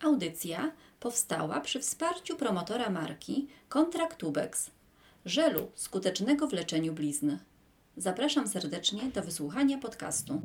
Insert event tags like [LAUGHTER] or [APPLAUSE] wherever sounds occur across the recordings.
Audycja powstała przy wsparciu promotora marki Kontraktubex, żelu skutecznego w leczeniu blizn. Zapraszam serdecznie do wysłuchania podcastu.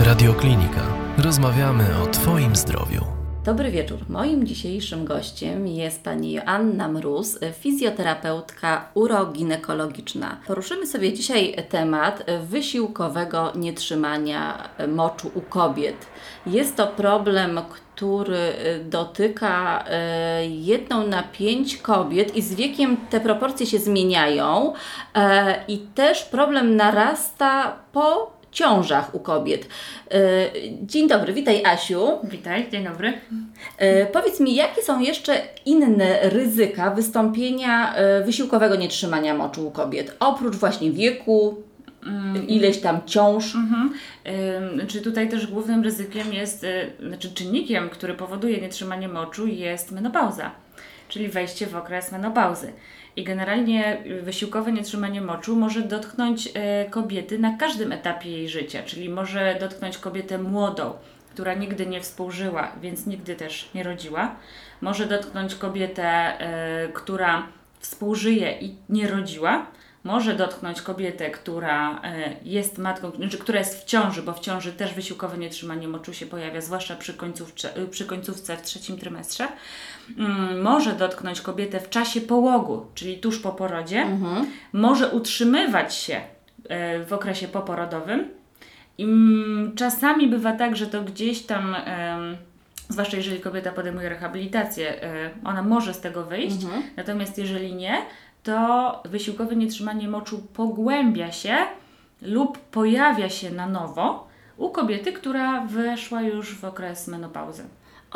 Radioklinika. Rozmawiamy o Twoim zdrowiu. Dobry wieczór. Moim dzisiejszym gościem jest pani Joanna Mróz, fizjoterapeutka uroginekologiczna. Poruszymy sobie dzisiaj temat wysiłkowego nietrzymania moczu u kobiet. Jest to problem, który dotyka e, jedną na pięć kobiet i z wiekiem te proporcje się zmieniają e, i też problem narasta po ciążach u kobiet. E, dzień dobry, witaj Asiu. Witaj, dzień dobry. E, powiedz mi, jakie są jeszcze inne ryzyka wystąpienia e, wysiłkowego nietrzymania moczu u kobiet? Oprócz właśnie wieku, ileś tam ciąż. Mhm. Ym, Czy tutaj też głównym ryzykiem jest, y, znaczy czynnikiem, który powoduje nietrzymanie moczu jest menopauza, czyli wejście w okres menopauzy. I generalnie wysiłkowe nietrzymanie moczu może dotknąć y, kobiety na każdym etapie jej życia, czyli może dotknąć kobietę młodą, która nigdy nie współżyła, więc nigdy też nie rodziła. Może dotknąć kobietę, y, która współżyje i nie rodziła. Może dotknąć kobietę, która e, jest matką, znaczy, która jest w ciąży, bo w ciąży też wysiłkowe nietrzymanie moczu się pojawia, zwłaszcza przy, końcówce, przy końcówce w trzecim trymestrze. Mm, Może dotknąć kobietę w czasie połogu, czyli tuż po porodzie. Może utrzymywać się e, w okresie poporodowym. I mm, czasami bywa tak, że to gdzieś tam, zwłaszcza jeżeli kobieta podejmuje rehabilitację, e, ona może z tego wyjść. Natomiast jeżeli nie, to wysiłkowe nietrzymanie moczu pogłębia się lub pojawia się na nowo u kobiety, która weszła już w okres menopauzy.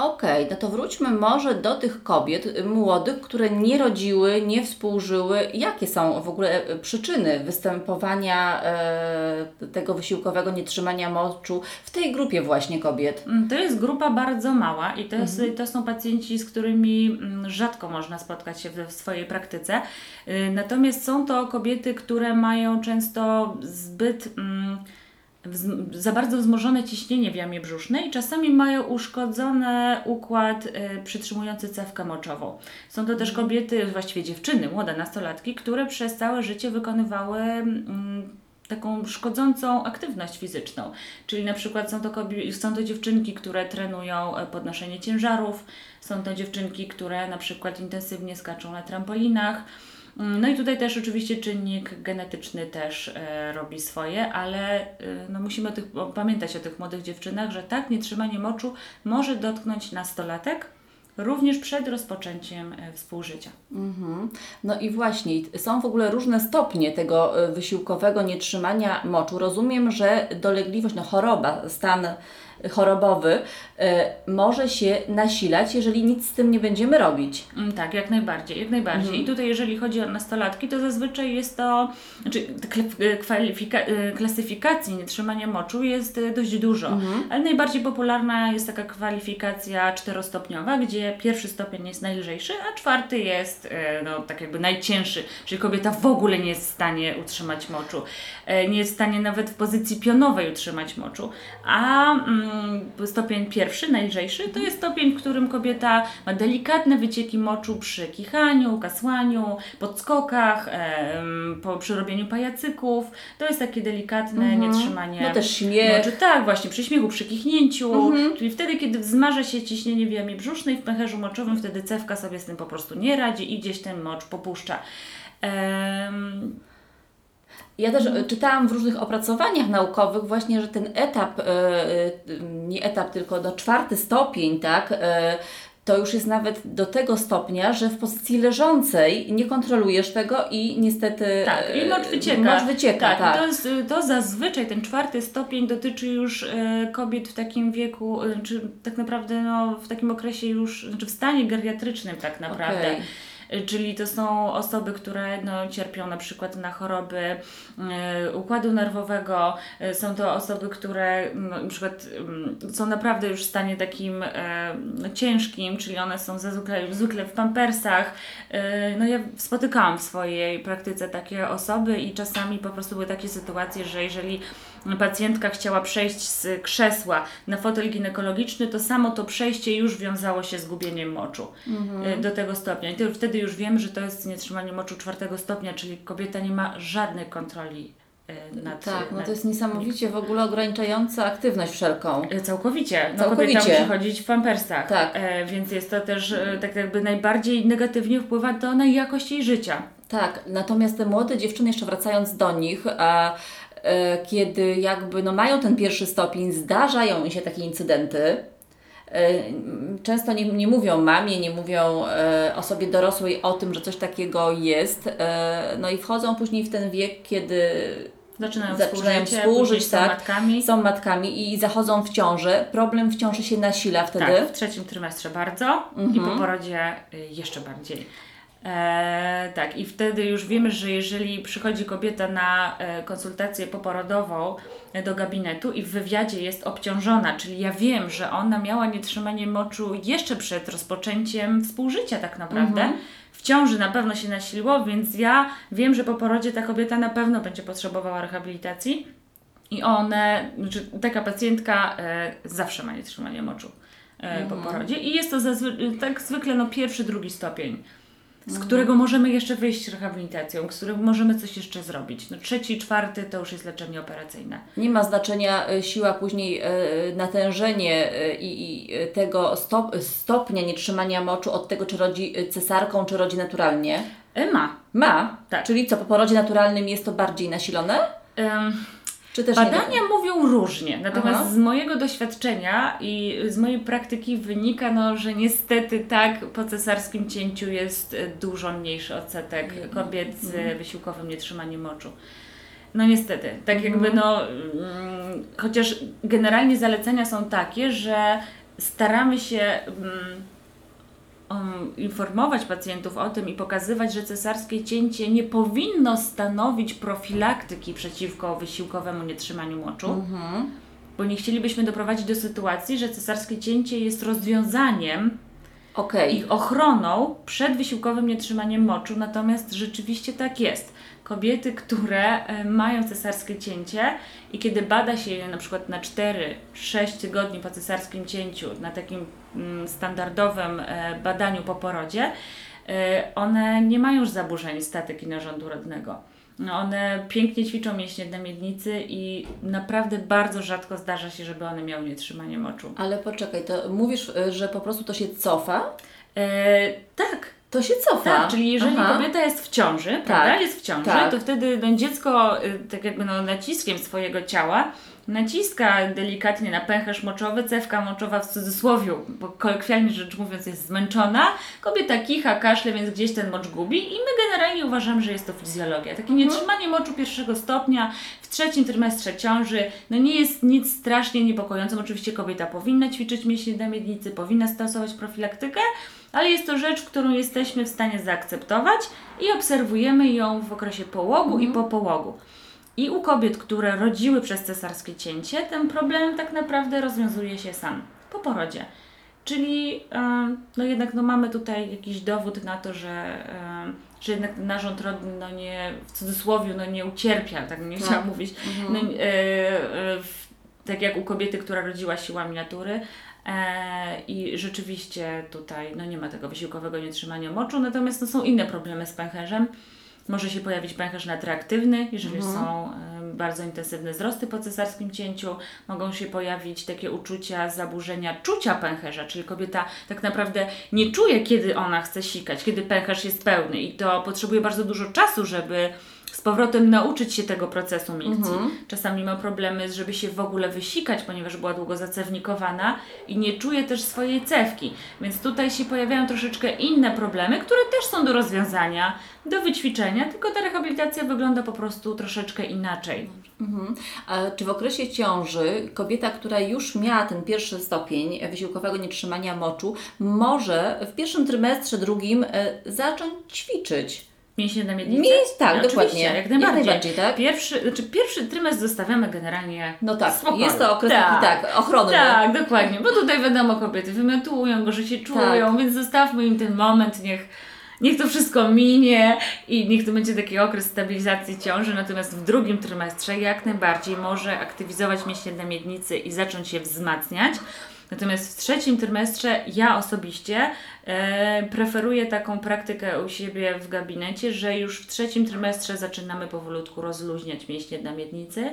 Okej, no to wróćmy może do tych kobiet y, młodych, które nie rodziły, nie współżyły. Jakie są w ogóle e, przyczyny występowania e, tego wysiłkowego nietrzymania moczu w tej grupie właśnie kobiet? Mm, To jest grupa bardzo mała i to, jest, to są pacjenci, z którymi mm, rzadko można spotkać się w, swojej praktyce. Y, Natomiast są to kobiety, które mają często zbyt. mm, za bardzo wzmożone ciśnienie w jamie brzusznej i czasami mają uszkodzony układ y, przytrzymujący cewkę moczową. Są to też kobiety, właściwie dziewczyny, młode nastolatki, które przez całe życie wykonywały mm, taką szkodzącą aktywność fizyczną. Czyli na przykład są to, są to dziewczynki, które trenują e, podnoszenie ciężarów, są to dziewczynki, które na przykład intensywnie skaczą na trampolinach. Mm, No i tutaj też oczywiście czynnik genetyczny też e, robi swoje, ale e, no musimy o tych, pamiętać o tych młodych dziewczynach, że tak, nietrzymanie moczu może dotknąć nastolatek również przed rozpoczęciem e, współżycia. Mhm. No i właśnie, są w ogóle różne stopnie tego wysiłkowego nietrzymania moczu. Rozumiem, że dolegliwość, no choroba, stan chorobowy może się nasilać, jeżeli nic z tym nie będziemy robić. Mm, Tak, jak najbardziej, jak najbardziej. I tutaj jeżeli chodzi o nastolatki, to zazwyczaj jest to, znaczy kwalifika- e, klasyfikacji nietrzymania moczu jest e, dość dużo, ale najbardziej popularna jest taka kwalifikacja czterostopniowa, gdzie pierwszy stopień jest najlżejszy, a czwarty jest e, no, tak jakby najcięższy, czyli kobieta w ogóle nie jest w stanie utrzymać moczu, e, nie jest w stanie nawet w pozycji pionowej utrzymać moczu, a mm, stopień pierwszy, najlżejszy, to jest stopień, w którym kobieta ma delikatne wycieki moczu przy kichaniu, kasłaniu, podskokach, em, po, przy robieniu pajacyków. To jest takie delikatne nietrzymanie No też śmiech. moczu. Tak, właśnie, przy śmiechu, przy kichnięciu, czyli wtedy, kiedy wzmaża się ciśnienie w jamie brzusznej, w pęcherzu moczowym, wtedy cewka sobie z tym po prostu nie radzi i gdzieś ten mocz popuszcza. Em, Ja też e, czytałam w różnych opracowaniach naukowych właśnie, że ten etap, e, e, nie etap, tylko do czwarty stopień, tak, to już jest nawet do tego stopnia, że w pozycji leżącej nie kontrolujesz tego i niestety Tak, i mocz wycieka. Mocz wycieka, tak. tak. To, jest, to zazwyczaj ten czwarty stopień dotyczy już kobiet w takim wieku, czy tak naprawdę no, w takim okresie już, znaczy w stanie geriatrycznym tak naprawdę. Okej. Czyli to są osoby, które no, cierpią na przykład na choroby y, układu nerwowego, y, są to osoby, które no, na przykład są naprawdę już w stanie takim no, ciężkim, czyli one są zwykle, zwykle w pampersach. No ja spotykałam w swojej praktyce takie osoby i czasami po prostu były takie sytuacje, że jeżeli pacjentka chciała przejść z krzesła na fotel ginekologiczny, to samo to przejście już wiązało się z gubieniem moczu y, do tego stopnia. I to, wtedy już wiemy, że to jest nietrzymanie moczu czwartego stopnia, czyli kobieta nie ma żadnej kontroli y, nad Tak, no to jest niesamowicie w ogóle ograniczająca aktywność wszelką. Całkowicie. No, Całkowicie. Kobieta musi chodzić w pampersach. Tak. E, więc jest to też e, tak jakby najbardziej negatywnie wpływa to na jakość jej życia. Tak, natomiast te młode dziewczyny, jeszcze wracając do nich, e, kiedy jakby no mają ten pierwszy stopień, zdarzają im się takie incydenty. e, Często nie, nie mówią mamie, nie mówią e, osobie dorosłej o tym, że coś takiego jest. E, no i wchodzą później w ten wiek, kiedy Zaczynają, zaczynają współżyć, są tak, matkami. są matkami i zachodzą w ciąży. Problem w ciąży się nasila wtedy. Tak, w trzecim trymestrze bardzo i Mhm. po porodzie y, jeszcze bardziej. E, tak, i wtedy już wiemy, że jeżeli przychodzi kobieta na e, konsultację poporodową e, do gabinetu i w wywiadzie jest obciążona, czyli ja wiem, że ona miała nietrzymanie moczu jeszcze przed rozpoczęciem współżycia tak naprawdę. Mhm. W ciąży na pewno się nasiliło, więc ja wiem, że po porodzie ta kobieta na pewno będzie potrzebowała rehabilitacji. I one, znaczy taka pacjentka e, zawsze ma nietrzymanie moczu e, po porodzie i jest to zazwy- tak zwykle no, pierwszy, drugi stopień, z którego możemy jeszcze wyjść rehabilitacją, z którego możemy coś jeszcze zrobić. No, trzeci, czwarty to już jest leczenie operacyjne. Nie ma znaczenia e, siła później, e, natężenie e, i, i tego stop, stopnia nietrzymania moczu od tego, czy rodzi cesarką, czy rodzi naturalnie. Ma. Ma. Tak. Czyli co, po porodzie naturalnym jest to bardziej nasilone? Badania mówią różnie, natomiast Aha. z mojego doświadczenia i z mojej praktyki wynika, no, że niestety tak po cesarskim cięciu jest e, dużo mniejszy odsetek kobiet z Mhm. wysiłkowym nietrzymaniem moczu. No niestety, tak Mhm. jakby no, mm, chociaż generalnie zalecenia są takie, że staramy się mm, um, informować pacjentów o tym i pokazywać, że cesarskie cięcie nie powinno stanowić profilaktyki przeciwko wysiłkowemu nietrzymaniu moczu, Mhm. bo nie chcielibyśmy doprowadzić do sytuacji, że cesarskie cięcie jest rozwiązaniem Okej. i ochroną przed wysiłkowym nietrzymaniem moczu, natomiast rzeczywiście tak jest. Kobiety, które e, mają cesarskie cięcie i kiedy bada się je na przykład na 4-6 tygodni po cesarskim cięciu, na takim standardowym e, badaniu po porodzie, e, one nie mają już zaburzeń statyki narządu rodnego. No, one pięknie ćwiczą mięśnie na miednicy i naprawdę bardzo rzadko zdarza się, żeby one miały nietrzymanie moczu. Ale poczekaj, to mówisz, e, że po prostu to się cofa? Tak, To się cofa. Tak, czyli jeżeli Aha. kobieta jest w ciąży, prawda, jest w ciąży, tak. to wtedy no, dziecko tak jakby no, naciskiem swojego ciała naciska delikatnie na pęcherz moczowy, cewka moczowa w cudzysłowie, bo kolokwialnie rzecz mówiąc jest zmęczona, kobieta kicha, kaszle, więc gdzieś ten mocz gubi i my generalnie uważamy, że jest to fizjologia. Takie nietrzymanie moczu pierwszego stopnia w trzecim trymestrze ciąży, no nie jest nic strasznie niepokojącym. Oczywiście kobieta powinna ćwiczyć mięśnie na miednicy, powinna stosować profilaktykę, ale jest to rzecz, którą jesteśmy w stanie zaakceptować i obserwujemy ją w okresie połogu i po połogu. I u kobiet, które rodziły przez cesarskie cięcie, ten problem tak naprawdę rozwiązuje się sam po porodzie. Czyli em, no jednak no mamy tutaj jakiś dowód na to, że, em, że jednak narząd rodny no nie, w cudzysłowie no nie ucierpiał, tak nie chciałam mówić, no, e, e, tak jak u kobiety, która rodziła siłami natury. E, I rzeczywiście tutaj no nie ma tego wysiłkowego nietrzymania moczu, natomiast no, są inne problemy z pęcherzem. Może się pojawić pęcherz nadreaktywny, jeżeli są e, bardzo intensywne wzrosty po cesarskim cięciu. Mogą się pojawić takie uczucia zaburzenia czucia pęcherza, czyli kobieta tak naprawdę nie czuje, kiedy ona chce sikać, kiedy pęcherz jest pełny i to potrzebuje bardzo dużo czasu, żeby z powrotem nauczyć się tego procesu milcji. Mhm. Czasami ma problemy, żeby się w ogóle wysikać, ponieważ była długo zacewnikowana i nie czuje też swojej cewki. Więc tutaj się pojawiają troszeczkę inne problemy, które też są do rozwiązania, do wyćwiczenia, tylko ta rehabilitacja wygląda po prostu troszeczkę inaczej. Mhm. A czy w okresie ciąży kobieta, która już miała ten pierwszy stopień wysiłkowego nietrzymania moczu, może w pierwszym trymestrze, drugim e, zacząć ćwiczyć? Mięśnie na miednicy? Mięś- tak, Oczywiście, dokładnie. Jak Jak najbardziej. najbardziej, tak? Pierwszy, znaczy pierwszy trymestr zostawiamy generalnie No tak, Spokojnie. jest to okres taki, tak, ochronny. Tak, dokładnie, bo tutaj wiadomo, kobiety wymiotują, gorzej się czują, Tak. więc zostawmy im ten moment, niech, niech to wszystko minie i niech to będzie taki okres stabilizacji ciąży, natomiast w drugim trymestrze jak najbardziej może aktywizować mięśnie na miednicy i zacząć się wzmacniać. Natomiast w trzecim trymestrze ja osobiście e, preferuję taką praktykę u siebie w gabinecie, że już w trzecim trymestrze zaczynamy powolutku rozluźniać mięśnie na miednicy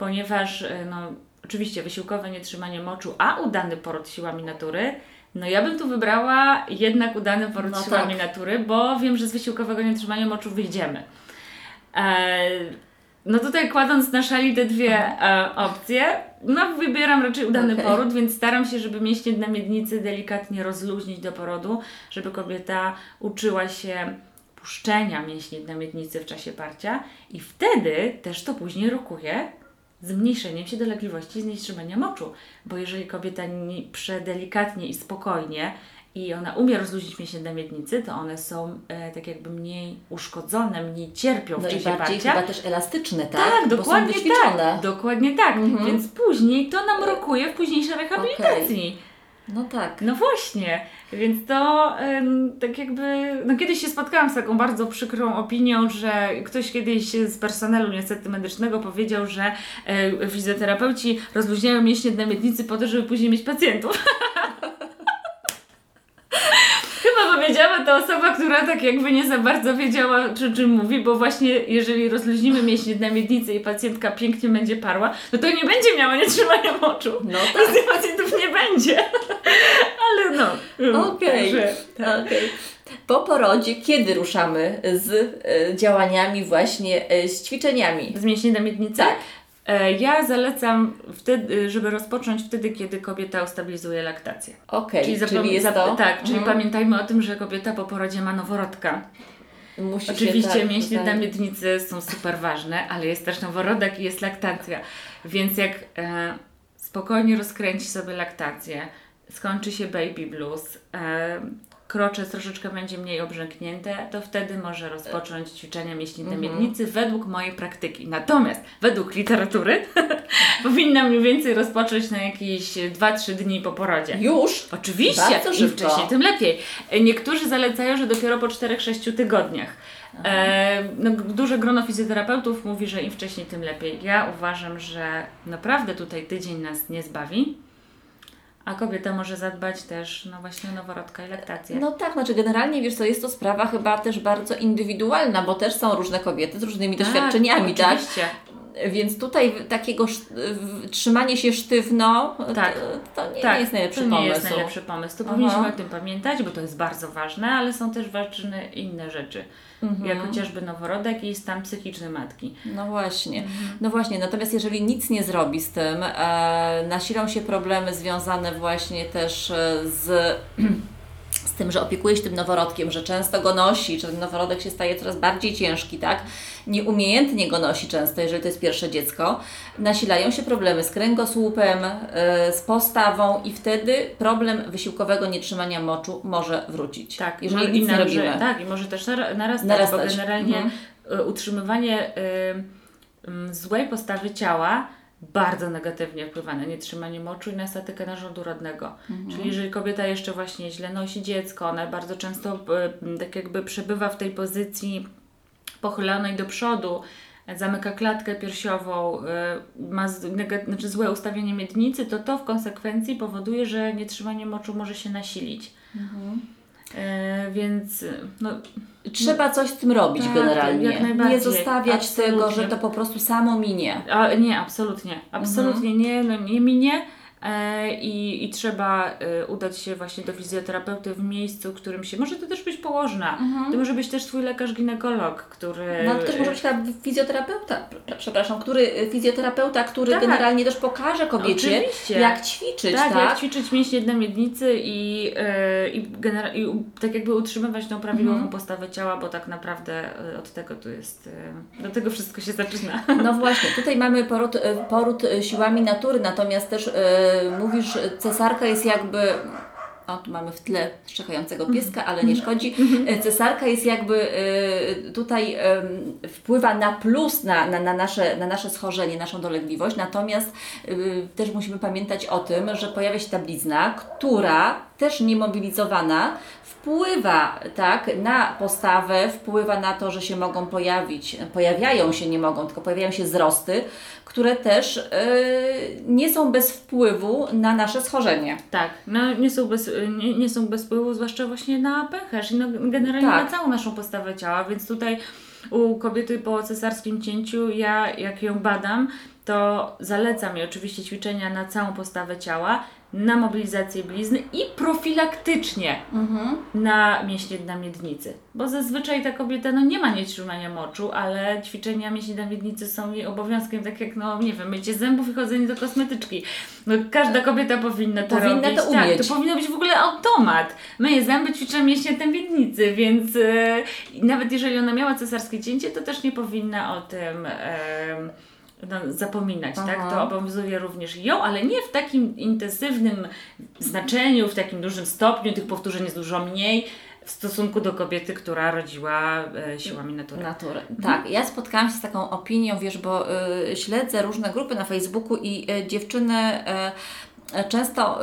ponieważ e, no, oczywiście wysiłkowe nietrzymanie moczu, a udany poród siłami natury, no ja bym tu wybrała jednak udany poród No siłami tak. natury, bo wiem, że z wysiłkowego nietrzymania moczu wyjdziemy. E, no tutaj kładąc na szali te dwie e, opcje, no wybieram raczej udany Okej. poród, więc staram się, żeby mięśnie na miednicy delikatnie rozluźnić do porodu, żeby kobieta uczyła się puszczenia mięśni na miednicy w czasie parcia i wtedy też to później rokuje zmniejszeniem się dolegliwości z nietrzymania moczu. Bo jeżeli kobieta nie, przedelikatnie i spokojnie i ona umie rozluźnić mięśnie na miednicy, to one są e, tak jakby mniej uszkodzone, mniej cierpią w No i czasie bardziej parcia. chyba też elastyczne, tak? Tak, dokładnie tak. Dokładnie tak. Mhm. Więc później to nam rokuje w późniejszej rehabilitacji. No tak. No właśnie, więc to em, tak jakby, no kiedyś się spotkałam z taką bardzo przykrą opinią, że ktoś kiedyś z personelu niestety medycznego powiedział, że e, fizjoterapeuci rozluźniają mięśnie na miednicy po to, żeby później mieć pacjentów. [LAUGHS] Powiedziała to osoba, która tak jakby nie za bardzo wiedziała, czy czym mówi, bo właśnie jeżeli rozluźnimy mięśnie na miednicy i pacjentka pięknie będzie parła, no to nie będzie miała nietrzymania moczu. No tak. tych pacjentów nie będzie. [LAUGHS] Ale no. Okej. Także, tak. Okej. Po porodzie, kiedy ruszamy z e, działaniami właśnie, e, z ćwiczeniami? Z mięśni na miednicy? Tak. E, Ja zalecam wtedy, żeby rozpocząć wtedy, kiedy kobieta ustabilizuje laktację. Okej, czyli, zapom- jest to... Tak, czyli Mhm. pamiętajmy o tym, że kobieta po porodzie ma noworodka. Musi Oczywiście tak, mięśnie tutaj- na miednicy są super ważne, ale jest też noworodek i jest laktacja. Więc jak e, spokojnie rozkręci sobie laktację, skończy się baby blues, e, krocze troszeczkę będzie mniej obrzęknięte, to wtedy może rozpocząć ćwiczenia mięśni na Mhm. miednicy według mojej praktyki. Natomiast według literatury [LAUGHS] powinna mniej więcej rozpocząć na jakieś 2-3 dni po porodzie. Już? Oczywiście, Bardzo im szybko. wcześniej, tym lepiej. Niektórzy zalecają, że dopiero po 4-6 tygodniach. E, no, duże grono fizjoterapeutów mówi, że im wcześniej, tym lepiej. Ja uważam, że naprawdę tutaj tydzień nas nie zbawi, a kobieta może zadbać też, no właśnie o noworodka i laktację. No tak, znaczy generalnie wiesz co, jest to sprawa chyba też bardzo indywidualna, bo też są różne kobiety z różnymi doświadczeniami, tak? Oczywiście. Więc tutaj takiego trzymanie się sztywno Tak. to, to nie, tak, nie jest najlepszy to nie pomysł. jest najlepszy pomysł. To Aha. powinniśmy o tym pamiętać, bo to jest bardzo ważne, ale są też ważne inne rzeczy, Mhm. jak chociażby noworodek i stan psychiczny matki. No właśnie, Mhm. no właśnie, natomiast jeżeli nic nie zrobi z tym, e, nasilą się problemy związane właśnie też e, z, [CLEARS THROAT] z tym, że opiekuje się tym noworodkiem, że często go nosi, że ten noworodek się staje coraz bardziej ciężki, tak? Nieumiejętnie go nosi często, jeżeli to jest pierwsze dziecko, nasilają się problemy z kręgosłupem, e, z postawą i wtedy problem wysiłkowego nietrzymania moczu może wrócić. Tak, jeżeli mo- nic i nie robimy. Tak, i może też nara- narastać, Narastać. bo generalnie Mhm. y, utrzymywanie y, y, złej postawy ciała bardzo negatywnie wpływa na nietrzymanie moczu i na statykę narządu rodnego. Mhm. Czyli jeżeli kobieta jeszcze właśnie źle nosi dziecko, ona bardzo często y, tak jakby przebywa w tej pozycji pochylonej do przodu, zamyka klatkę piersiową, y, ma znaczy złe ustawienie miednicy, to to w konsekwencji powoduje, że nietrzymanie moczu może się nasilić. Mhm. E, więc no, Trzeba coś z tym robić Tak, generalnie. Nie zostawiać Absolutnie. tego, że to po prostu samo minie. a, nie, absolutnie. Absolutnie nie, no, nie minie, I, I trzeba e, udać się właśnie do fizjoterapeuty w miejscu, w którym się. Może to też być położna. To może być też twój lekarz ginekolog, który. Mhm. No ale też może być fizjoterapeuta, pr- przepraszam, który, fizjoterapeuta, który Tak. generalnie też pokaże kobiecie, Oczywiście. jak ćwiczyć, tak, tak? jak ćwiczyć mięśnie jedna miednicy i, e, i, genera- i tak jakby utrzymywać tą prawidłową Mhm. postawę ciała, bo tak naprawdę e, od tego tu jest, e, do tego wszystko się zaczyna. No właśnie, tutaj mamy poród, e, poród e, siłami natury, natomiast też e, mówisz, cesarka jest jakby. O, tu mamy w tle szczekającego pieska, ale nie szkodzi. E, Cesarka jest jakby e, tutaj wpływa na plus na, na, na, nasze, na nasze schorzenie, naszą dolegliwość, natomiast e, też musimy pamiętać o tym, że pojawia się ta blizna, która też niemobilizowana wpływa tak, na postawę, wpływa na to, że się mogą pojawić, pojawiają się, nie mogą, tylko pojawiają się wzrosty, które też yy, nie są bez wpływu na nasze schorzenie. Tak, no nie są bez, nie, nie są bez wpływu, zwłaszcza właśnie na pęcherz i no, generalnie Tak. na całą naszą postawę ciała, więc tutaj u kobiety po cesarskim cięciu, ja jak ją badam, to zalecam jej oczywiście ćwiczenia na całą postawę ciała, na mobilizację blizny i profilaktycznie na mięśnie dna miednicy. Bo zazwyczaj ta kobieta no, nie ma nietrzymania moczu, ale ćwiczenia mięśni dna miednicy są jej obowiązkiem, tak jak, no nie wiem, mycie zębów i chodzenie do kosmetyczki. No, każda kobieta powinna to Powinna robić. to Tak, umieć. to powinno być w ogóle automat. Myję zęby, ćwiczę mięśnie dna miednicy, więc e, nawet jeżeli ona miała cesarskie cięcie, to też nie powinna o tym... zapominać, tak? Aha. To obowiązuje również ją, ale nie w takim intensywnym znaczeniu, w takim dużym stopniu, tych powtórzeń jest dużo mniej w stosunku do kobiety, która rodziła e, siłami natury. Natury. Tak, ja spotkałam się z taką opinią, wiesz, bo y, śledzę różne grupy na Facebooku i y, dziewczyny y, często,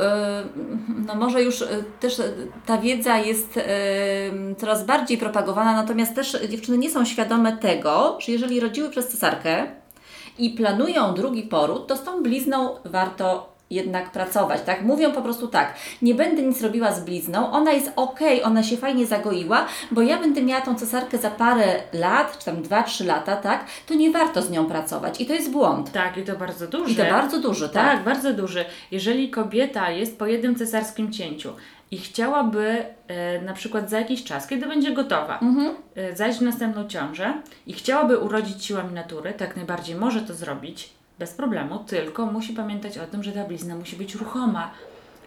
no może już też ta wiedza jest coraz bardziej propagowana, natomiast też dziewczyny nie są świadome tego, że jeżeli rodziły przez cesarkę i planują drugi poród, to z tą blizną warto jednak pracować, tak? Mówią po prostu tak, nie będę nic robiła z blizną, ona jest ok, ona się fajnie zagoiła, bo ja będę miała tą cesarkę za parę lat, czy tam 2-3 lata, tak? To nie warto z nią pracować i to jest błąd. Tak, i to bardzo duży. I to bardzo duży, tak? Tak, bardzo duży. Jeżeli kobieta jest po jednym cesarskim cięciu i chciałaby e, na przykład za jakiś czas, kiedy będzie gotowa, Mhm. e, zajść w następną ciążę i chciałaby urodzić siłami natury, tak najbardziej może to zrobić bez problemu, tylko musi pamiętać o tym, że ta blizna musi być ruchoma.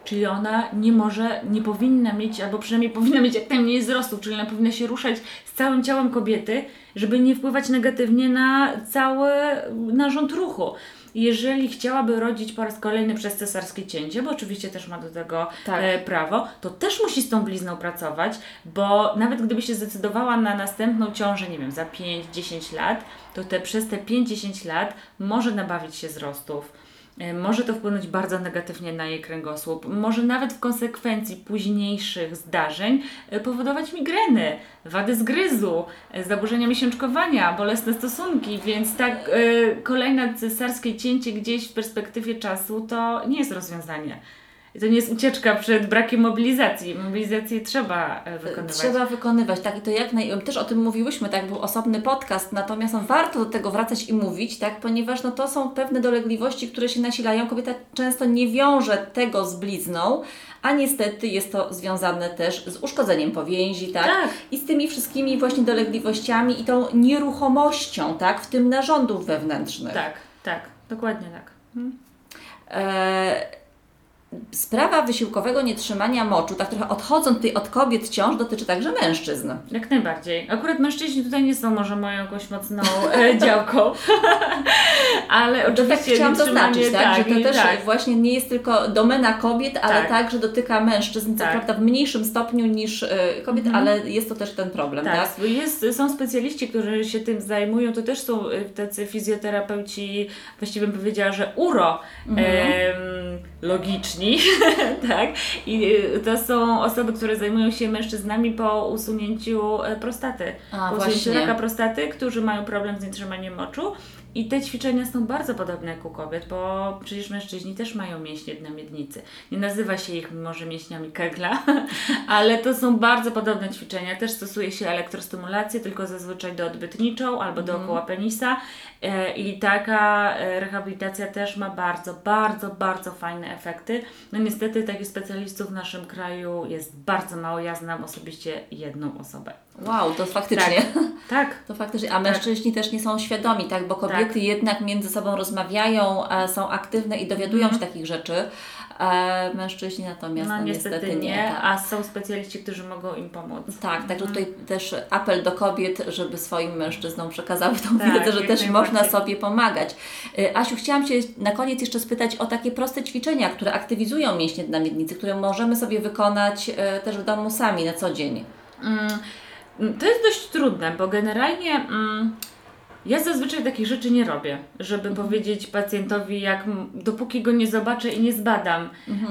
Czyli ona nie może, nie powinna mieć, albo przynajmniej powinna mieć jak najmniej wzrostu, czyli ona powinna się ruszać z całym ciałem kobiety, żeby nie wpływać negatywnie na cały narząd ruchu. Jeżeli chciałaby rodzić po raz kolejny przez cesarskie cięcie, bo oczywiście też ma do tego Tak. e, prawo, to też musi z tą blizną pracować, bo nawet gdyby się zdecydowała na następną ciążę, nie wiem, za 5-10 lat, to te, przez te 5-10 lat może nabawić się wzrostów. E, Może to wpłynąć bardzo negatywnie na jej kręgosłup. Może nawet w konsekwencji późniejszych zdarzeń e, powodować migreny, wady zgryzu, e, zaburzenia miesiączkowania, bolesne stosunki, więc tak kolejne cesarskie cięcie gdzieś w perspektywie czasu to nie jest rozwiązanie. I To nie jest ucieczka przed brakiem mobilizacji. Mobilizację trzeba e, wykonywać. Trzeba wykonywać, tak, i to jak naj... też o tym mówiłyśmy, tak, był osobny podcast, natomiast no, warto do tego wracać i mówić, tak, ponieważ no, to są pewne dolegliwości, które się nasilają. Kobieta często nie wiąże tego z blizną, a niestety jest to związane też z uszkodzeniem powięzi, tak, Tak. i z tymi wszystkimi właśnie dolegliwościami i tą nieruchomością, tak, w tym narządów wewnętrznych. Tak, tak, dokładnie tak. Mhm. E, Sprawa wysiłkowego nietrzymania moczu, tak trochę odchodząc tutaj od kobiet ciąż, dotyczy także mężczyzn. Jak najbardziej. Akurat mężczyźni tutaj nie są może moją jakąś mocną e, działką, [LAUGHS] ale tak oczywiście chciałam nietrzymanie- zaznaczyć, tak, że to i też tak. właśnie nie jest tylko domena kobiet, ale Tak. także dotyka mężczyzn, co Tak. prawda w mniejszym stopniu niż e, kobiet, ale jest to też ten problem, tak? Tak, jest, są specjaliści, którzy się tym zajmują, to też są y, tacy fizjoterapeuci, właściwie bym powiedziała, że uro Mhm. em, [LAUGHS] tak? I y, to są osoby, które zajmują się mężczyznami po usunięciu e, prostaty, A, po usunięciu właśnie. raka prostaty, którzy mają problem z nietrzymaniem moczu. I te ćwiczenia są bardzo podobne jak u kobiet, bo przecież mężczyźni też mają mięśnie dna miednicy. Nie nazywa się ich może mięśniami Kegla, [LAUGHS] ale to są bardzo podobne ćwiczenia. Też stosuje się elektrostymulację, tylko zazwyczaj doodbytniczą albo dookoła penisa. E, I taka e, rehabilitacja też ma bardzo, bardzo, bardzo fajne efekty. No niestety takich specjalistów w naszym kraju jest bardzo mało. Ja znam osobiście jedną osobę. Wow, to faktycznie. Tak. tak. [LAUGHS] To faktycznie, a mężczyźni też nie są świadomi, tak? Bo kobiety Tak. jednak między sobą rozmawiają, e, są aktywne i dowiadują się takich rzeczy. E, mężczyźni natomiast Mhm. No no, niestety nie, tak. a są specjaliści, którzy mogą im pomóc. Tak, także tutaj też apel do kobiet, żeby swoim mężczyznom przekazały tą Tak, wiedzę, że też można sobie pomagać. Y, Asiu, chciałam Cię na koniec jeszcze spytać o takie proste ćwiczenia, które aktywizują mięśnie na miednicy, które możemy sobie wykonać y, też w domu sami na co dzień. Mm, To jest dość trudne, bo generalnie mm, ja zazwyczaj takich rzeczy nie robię, żeby powiedzieć pacjentowi, jak dopóki go nie zobaczę i nie zbadam.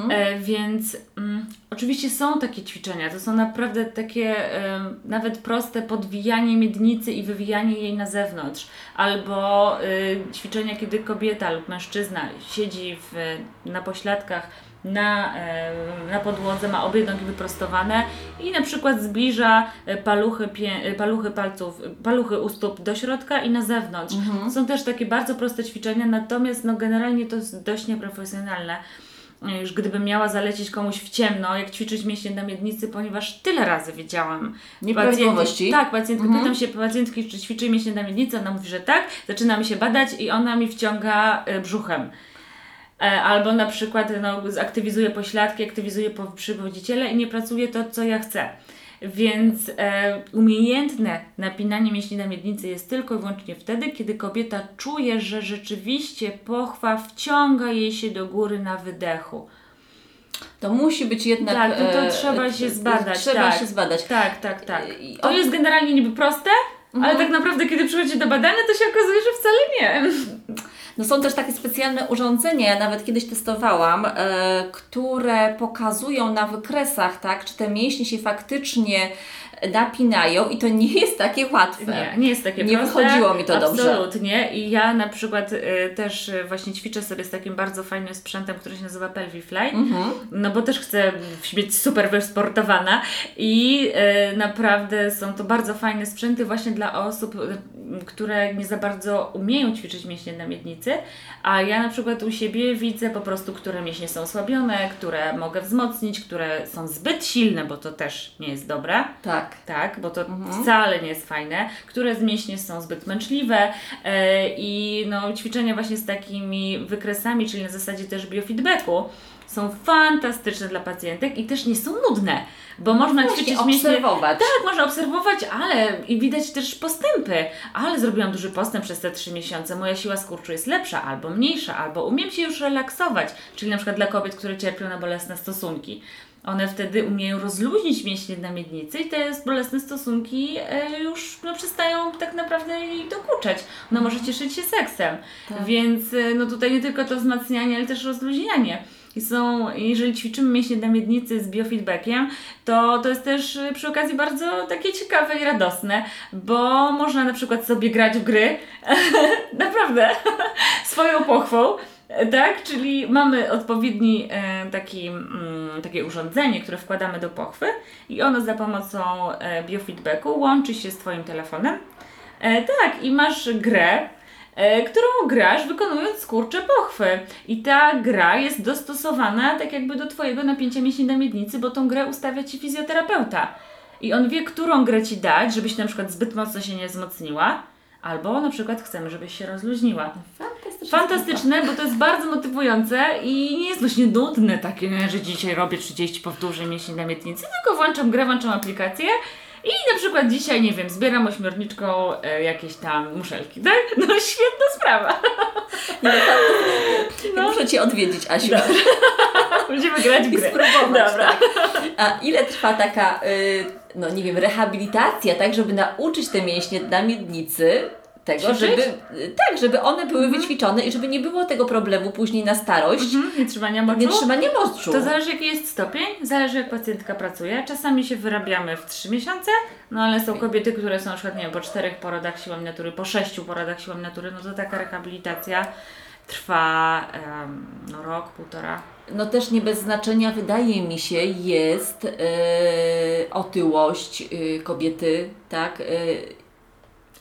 E, więc mm, oczywiście są takie ćwiczenia, to są naprawdę takie em, nawet proste podwijanie miednicy i wywijanie jej na zewnątrz, albo y, ćwiczenia, kiedy kobieta lub mężczyzna siedzi w, na pośladkach na, e, na podłodze, ma obie nogi wyprostowane i na przykład zbliża e, paluchy, pie, e, paluchy palców, paluchy u stóp do środka i na zewnątrz. Są też takie bardzo proste ćwiczenia, natomiast no, generalnie to jest dość nieprofesjonalne. Już gdybym miała zalecić komuś w ciemno, jak ćwiczyć mięśnie na miednicy, ponieważ tyle razy wiedziałam. Nieprawidłowości? Tak, pacjentki, pytam się pacjentki, czy ćwiczy mięśnie na miednicy, ona mówi, że tak, zaczynamy się badać i ona mi wciąga brzuchem. E, Albo na przykład no, aktywizuje pośladki, aktywizuje po- przywodziciele i nie pracuje to, co ja chcę. Więc e, umiejętne napinanie mięśni na miednicy jest tylko i wyłącznie wtedy, kiedy kobieta czuje, że rzeczywiście pochwa wciąga jej się do góry na wydechu. To musi być jednak... Tak, to, to e, trzeba e, się zbadać. Trzeba tak. się zbadać. Tak, tak, tak. To jest generalnie niby proste, ale tak naprawdę, kiedy przychodzi do badania, to się okazuje, że wcale nie. No są też takie specjalne urządzenia, ja nawet kiedyś testowałam, e, które pokazują na wykresach, tak, czy te mięśnie się faktycznie napinają i to nie jest takie łatwe. Nie, nie jest takie Nie proste. wychodziło mi to dobrze. Absolutnie. I ja na przykład y, też y, właśnie ćwiczę sobie z takim bardzo fajnym sprzętem, który się nazywa Pelvifly. Mhm. No bo też chcę być super wysportowana i y, naprawdę są to bardzo fajne sprzęty właśnie dla osób, y, które nie za bardzo umieją ćwiczyć mięśnie na miednicy, a ja na przykład u siebie widzę po prostu, które mięśnie są osłabione, które mogę wzmocnić, które są zbyt silne, bo to też nie jest dobre. Tak. Tak, bo to wcale nie jest fajne, które z mięśnie są zbyt męczliwe e, i no, ćwiczenia właśnie z takimi wykresami, czyli na zasadzie też biofeedbacku, są fantastyczne dla pacjentek i też nie są nudne, bo można Właśnie ćwiczyć mięśnie... obserwować. Tak, można obserwować, ale i widać też postępy. Ale zrobiłam duży postęp przez te trzy miesiące. Moja siła skurczu jest lepsza albo mniejsza, albo umiem się już relaksować. Czyli na przykład dla kobiet, które cierpią na bolesne stosunki. One wtedy umieją rozluźnić mięśnie na miednicy i te bolesne stosunki e, już no, przestają tak naprawdę jej dokuczać. Ona może cieszyć się seksem. Więc e, no tutaj nie tylko to wzmacnianie, ale też rozluźnianie. I są, jeżeli ćwiczymy mięśnie na miednicy z biofeedbackiem, to to jest też y, przy okazji bardzo takie ciekawe i radosne, bo można na przykład sobie grać w gry, [LAUGHS] naprawdę, [LAUGHS] swoją pochwą, tak? Czyli mamy odpowiedni e, taki, mm, takie urządzenie, które wkładamy do pochwy i ono za pomocą e, biofeedbacku łączy się z Twoim telefonem. E, tak, i masz grę, którą grasz wykonując skurcze pochwy. I ta gra jest dostosowana tak jakby do Twojego napięcia mięśni na miednicy, bo tą grę ustawia Ci fizjoterapeuta. I on wie, którą grę Ci dać, żebyś na przykład zbyt mocno się nie wzmocniła, albo na przykład chcemy, żebyś się rozluźniła. Fantastyczne. Fantastyczne, bo to jest bardzo motywujące i nie jest właśnie nudne takie, że dzisiaj robię 30 powtórzeń mięśni na miednicy, tylko włączam grę, włączam aplikację i na przykład dzisiaj, nie wiem, zbieram ośmiorniczką e, jakieś tam muszelki, tak? No świetna sprawa. Ja Muszę Cię odwiedzić, Asiu. [LAUGHS] Będziemy grać w I grę. spróbować, Dobra. tak. A ile trwa taka, y, no nie wiem, rehabilitacja, tak, żeby nauczyć te mięśnie na miednicy tego, Ćwiczyć? żeby, tak, żeby one były wyćwiczone i żeby nie było tego problemu później na starość, Mhm, nie trzymania moczu. nie trzymanie moczu. To zależy jaki jest stopień, zależy jak pacjentka pracuje. Czasami się wyrabiamy w 3 miesiące, no ale są kobiety, które są na przykład, nie wiem, po 4 porodach siłą natury, po 6 porodach siłą natury, no to taka rehabilitacja trwa em, no, rok, półtora. No też nie bez znaczenia wydaje mi się jest y, otyłość y, kobiety, tak, y,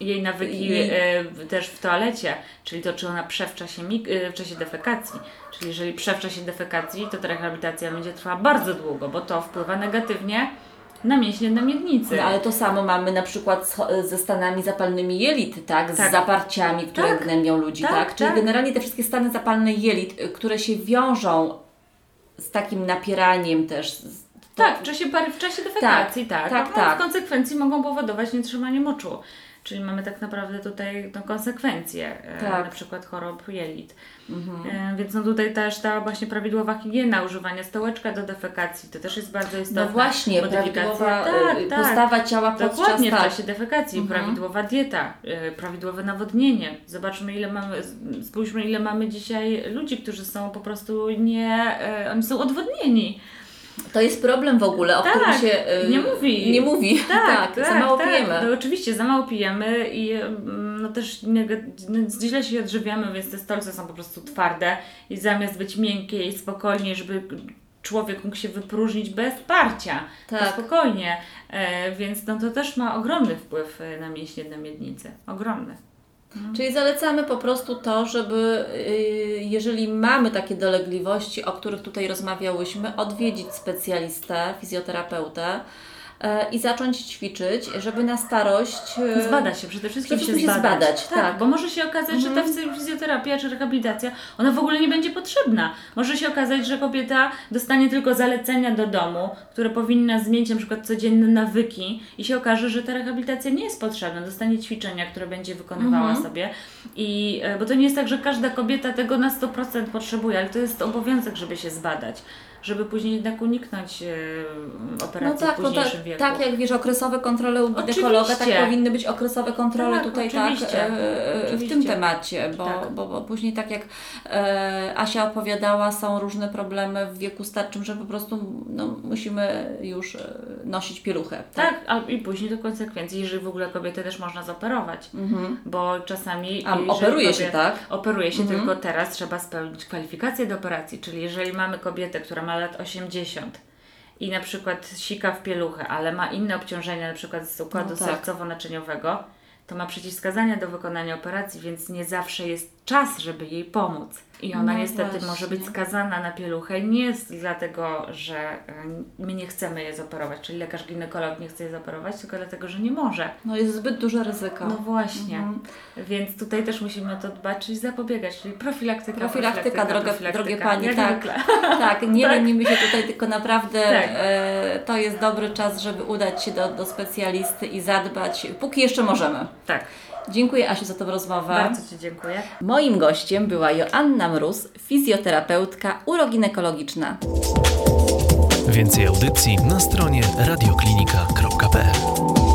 jej nawyki I- w- też w toalecie, czyli to, czy ona prze w czasie, e, w czasie defekacji. Czyli jeżeli prze w czasie defekacji, to ta rehabilitacja będzie trwała bardzo długo, bo to wpływa negatywnie na mięśnie na miednicy. No, ale to samo mamy na przykład z, ze stanami zapalnymi jelit, tak? Z Tak. zaparciami, które Tak. gnębią ludzi, tak? Tak, Czyli tak. generalnie te wszystkie stany zapalne jelit, y, które się wiążą z takim napieraniem też. Z, Tak, w czasie w czasie defekacji, tak. tak, no, tak. W konsekwencji mogą powodować nietrzymanie moczu. Czyli mamy tak naprawdę tutaj no, konsekwencje, e, Tak. na przykład chorób jelit. E, więc no tutaj też ta właśnie prawidłowa higiena, używanie stołeczka do defekacji, to też jest bardzo istotne. No właśnie, prawidłowa tak, y, tak. postawa ciała podczas Dokładnie, w tak. czasie defekacji, prawidłowa dieta, prawidłowe nawodnienie. Zobaczmy ile mamy, spójrzmy ile mamy dzisiaj ludzi, którzy są po prostu nie, oni są odwodnieni. To jest problem w ogóle, o Tak, którym się y, nie mówi. Nie mówi, [LAUGHS] Tak, tak, za mało tak. pijemy. No, oczywiście, za mało pijemy i mm, no też no, źle się odżywiamy, więc te stolce są po prostu twarde i zamiast być miękkie i spokojnie, żeby człowiek mógł się wypróżnić bez parcia, Tak. spokojnie, e, więc no, to też ma ogromny wpływ e, na mięśnie na miednicy. Ogromny. Czyli zalecamy po prostu to, żeby y, jeżeli mamy takie dolegliwości, o których tutaj rozmawiałyśmy, odwiedzić specjalistę, fizjoterapeutę i zacząć ćwiczyć, żeby na starość. e, Zbadać się, przede wszystkim Przede wszystkim się zbadać. zbadać, tak. Bo może się okazać, że ta fizj- fizjoterapia czy rehabilitacja, ona w ogóle nie będzie potrzebna. Może się okazać, że kobieta dostanie tylko zalecenia do domu, które powinna zmienić na przykład codzienne nawyki i się okaże, że ta rehabilitacja nie jest potrzebna. Dostanie ćwiczenia, które będzie wykonywała sobie. I, e, bo to nie jest tak, że każda kobieta tego na 100% potrzebuje, ale to jest obowiązek, żeby się zbadać. Żeby później jednak uniknąć e, No operacji tak, w no tak, późniejszym wieku. tak jak wiesz, okresowe kontrole u ginekologa, tak powinny być okresowe kontrole Tak, tutaj oczywiście. tak e, w tym temacie, bo, Tak. bo, bo później tak jak e, Asia opowiadała, są różne problemy w wieku starczym, że po prostu no, musimy już e, nosić pieluchę. Tak, a i później do konsekwencji, jeżeli w ogóle kobietę też można zoperować, bo czasami... Mhm. A operuje się, tak? Operuje się, tylko teraz trzeba spełnić kwalifikacje do operacji, czyli jeżeli mamy kobietę, która ma lat 80 i na przykład sika w pieluchę, ale ma inne obciążenia, na przykład z układu No tak. sercowo-naczyniowego, to ma przeciwwskazania do wykonania operacji, więc nie zawsze jest czas, żeby jej pomóc. I ona No niestety właśnie. może być skazana na pieluchę nie dlatego, że e, my nie chcemy je zoperować, czyli lekarz ginekolog nie chce je zoperować, tylko dlatego, że nie może. No jest zbyt duże ryzyko. No właśnie. Mhm. Więc tutaj też musimy to dbać, czyli zapobiegać, czyli profilaktyka. Profilaktyka, drogie, profilaktyka, drogie Pani, jak tak. [LAUGHS] Tak, nie Tak. lenimy się tutaj, tylko naprawdę Tak. e, to jest dobry czas, żeby udać się do, do specjalisty i zadbać, póki jeszcze możemy. Tak. Dziękuję Asiu za tą rozmowę. Bardzo Ci dziękuję. Moim gościem była Joanna Mróz, fizjoterapeutka uroginekologiczna. Więcej audycji na stronie radioklinika.pl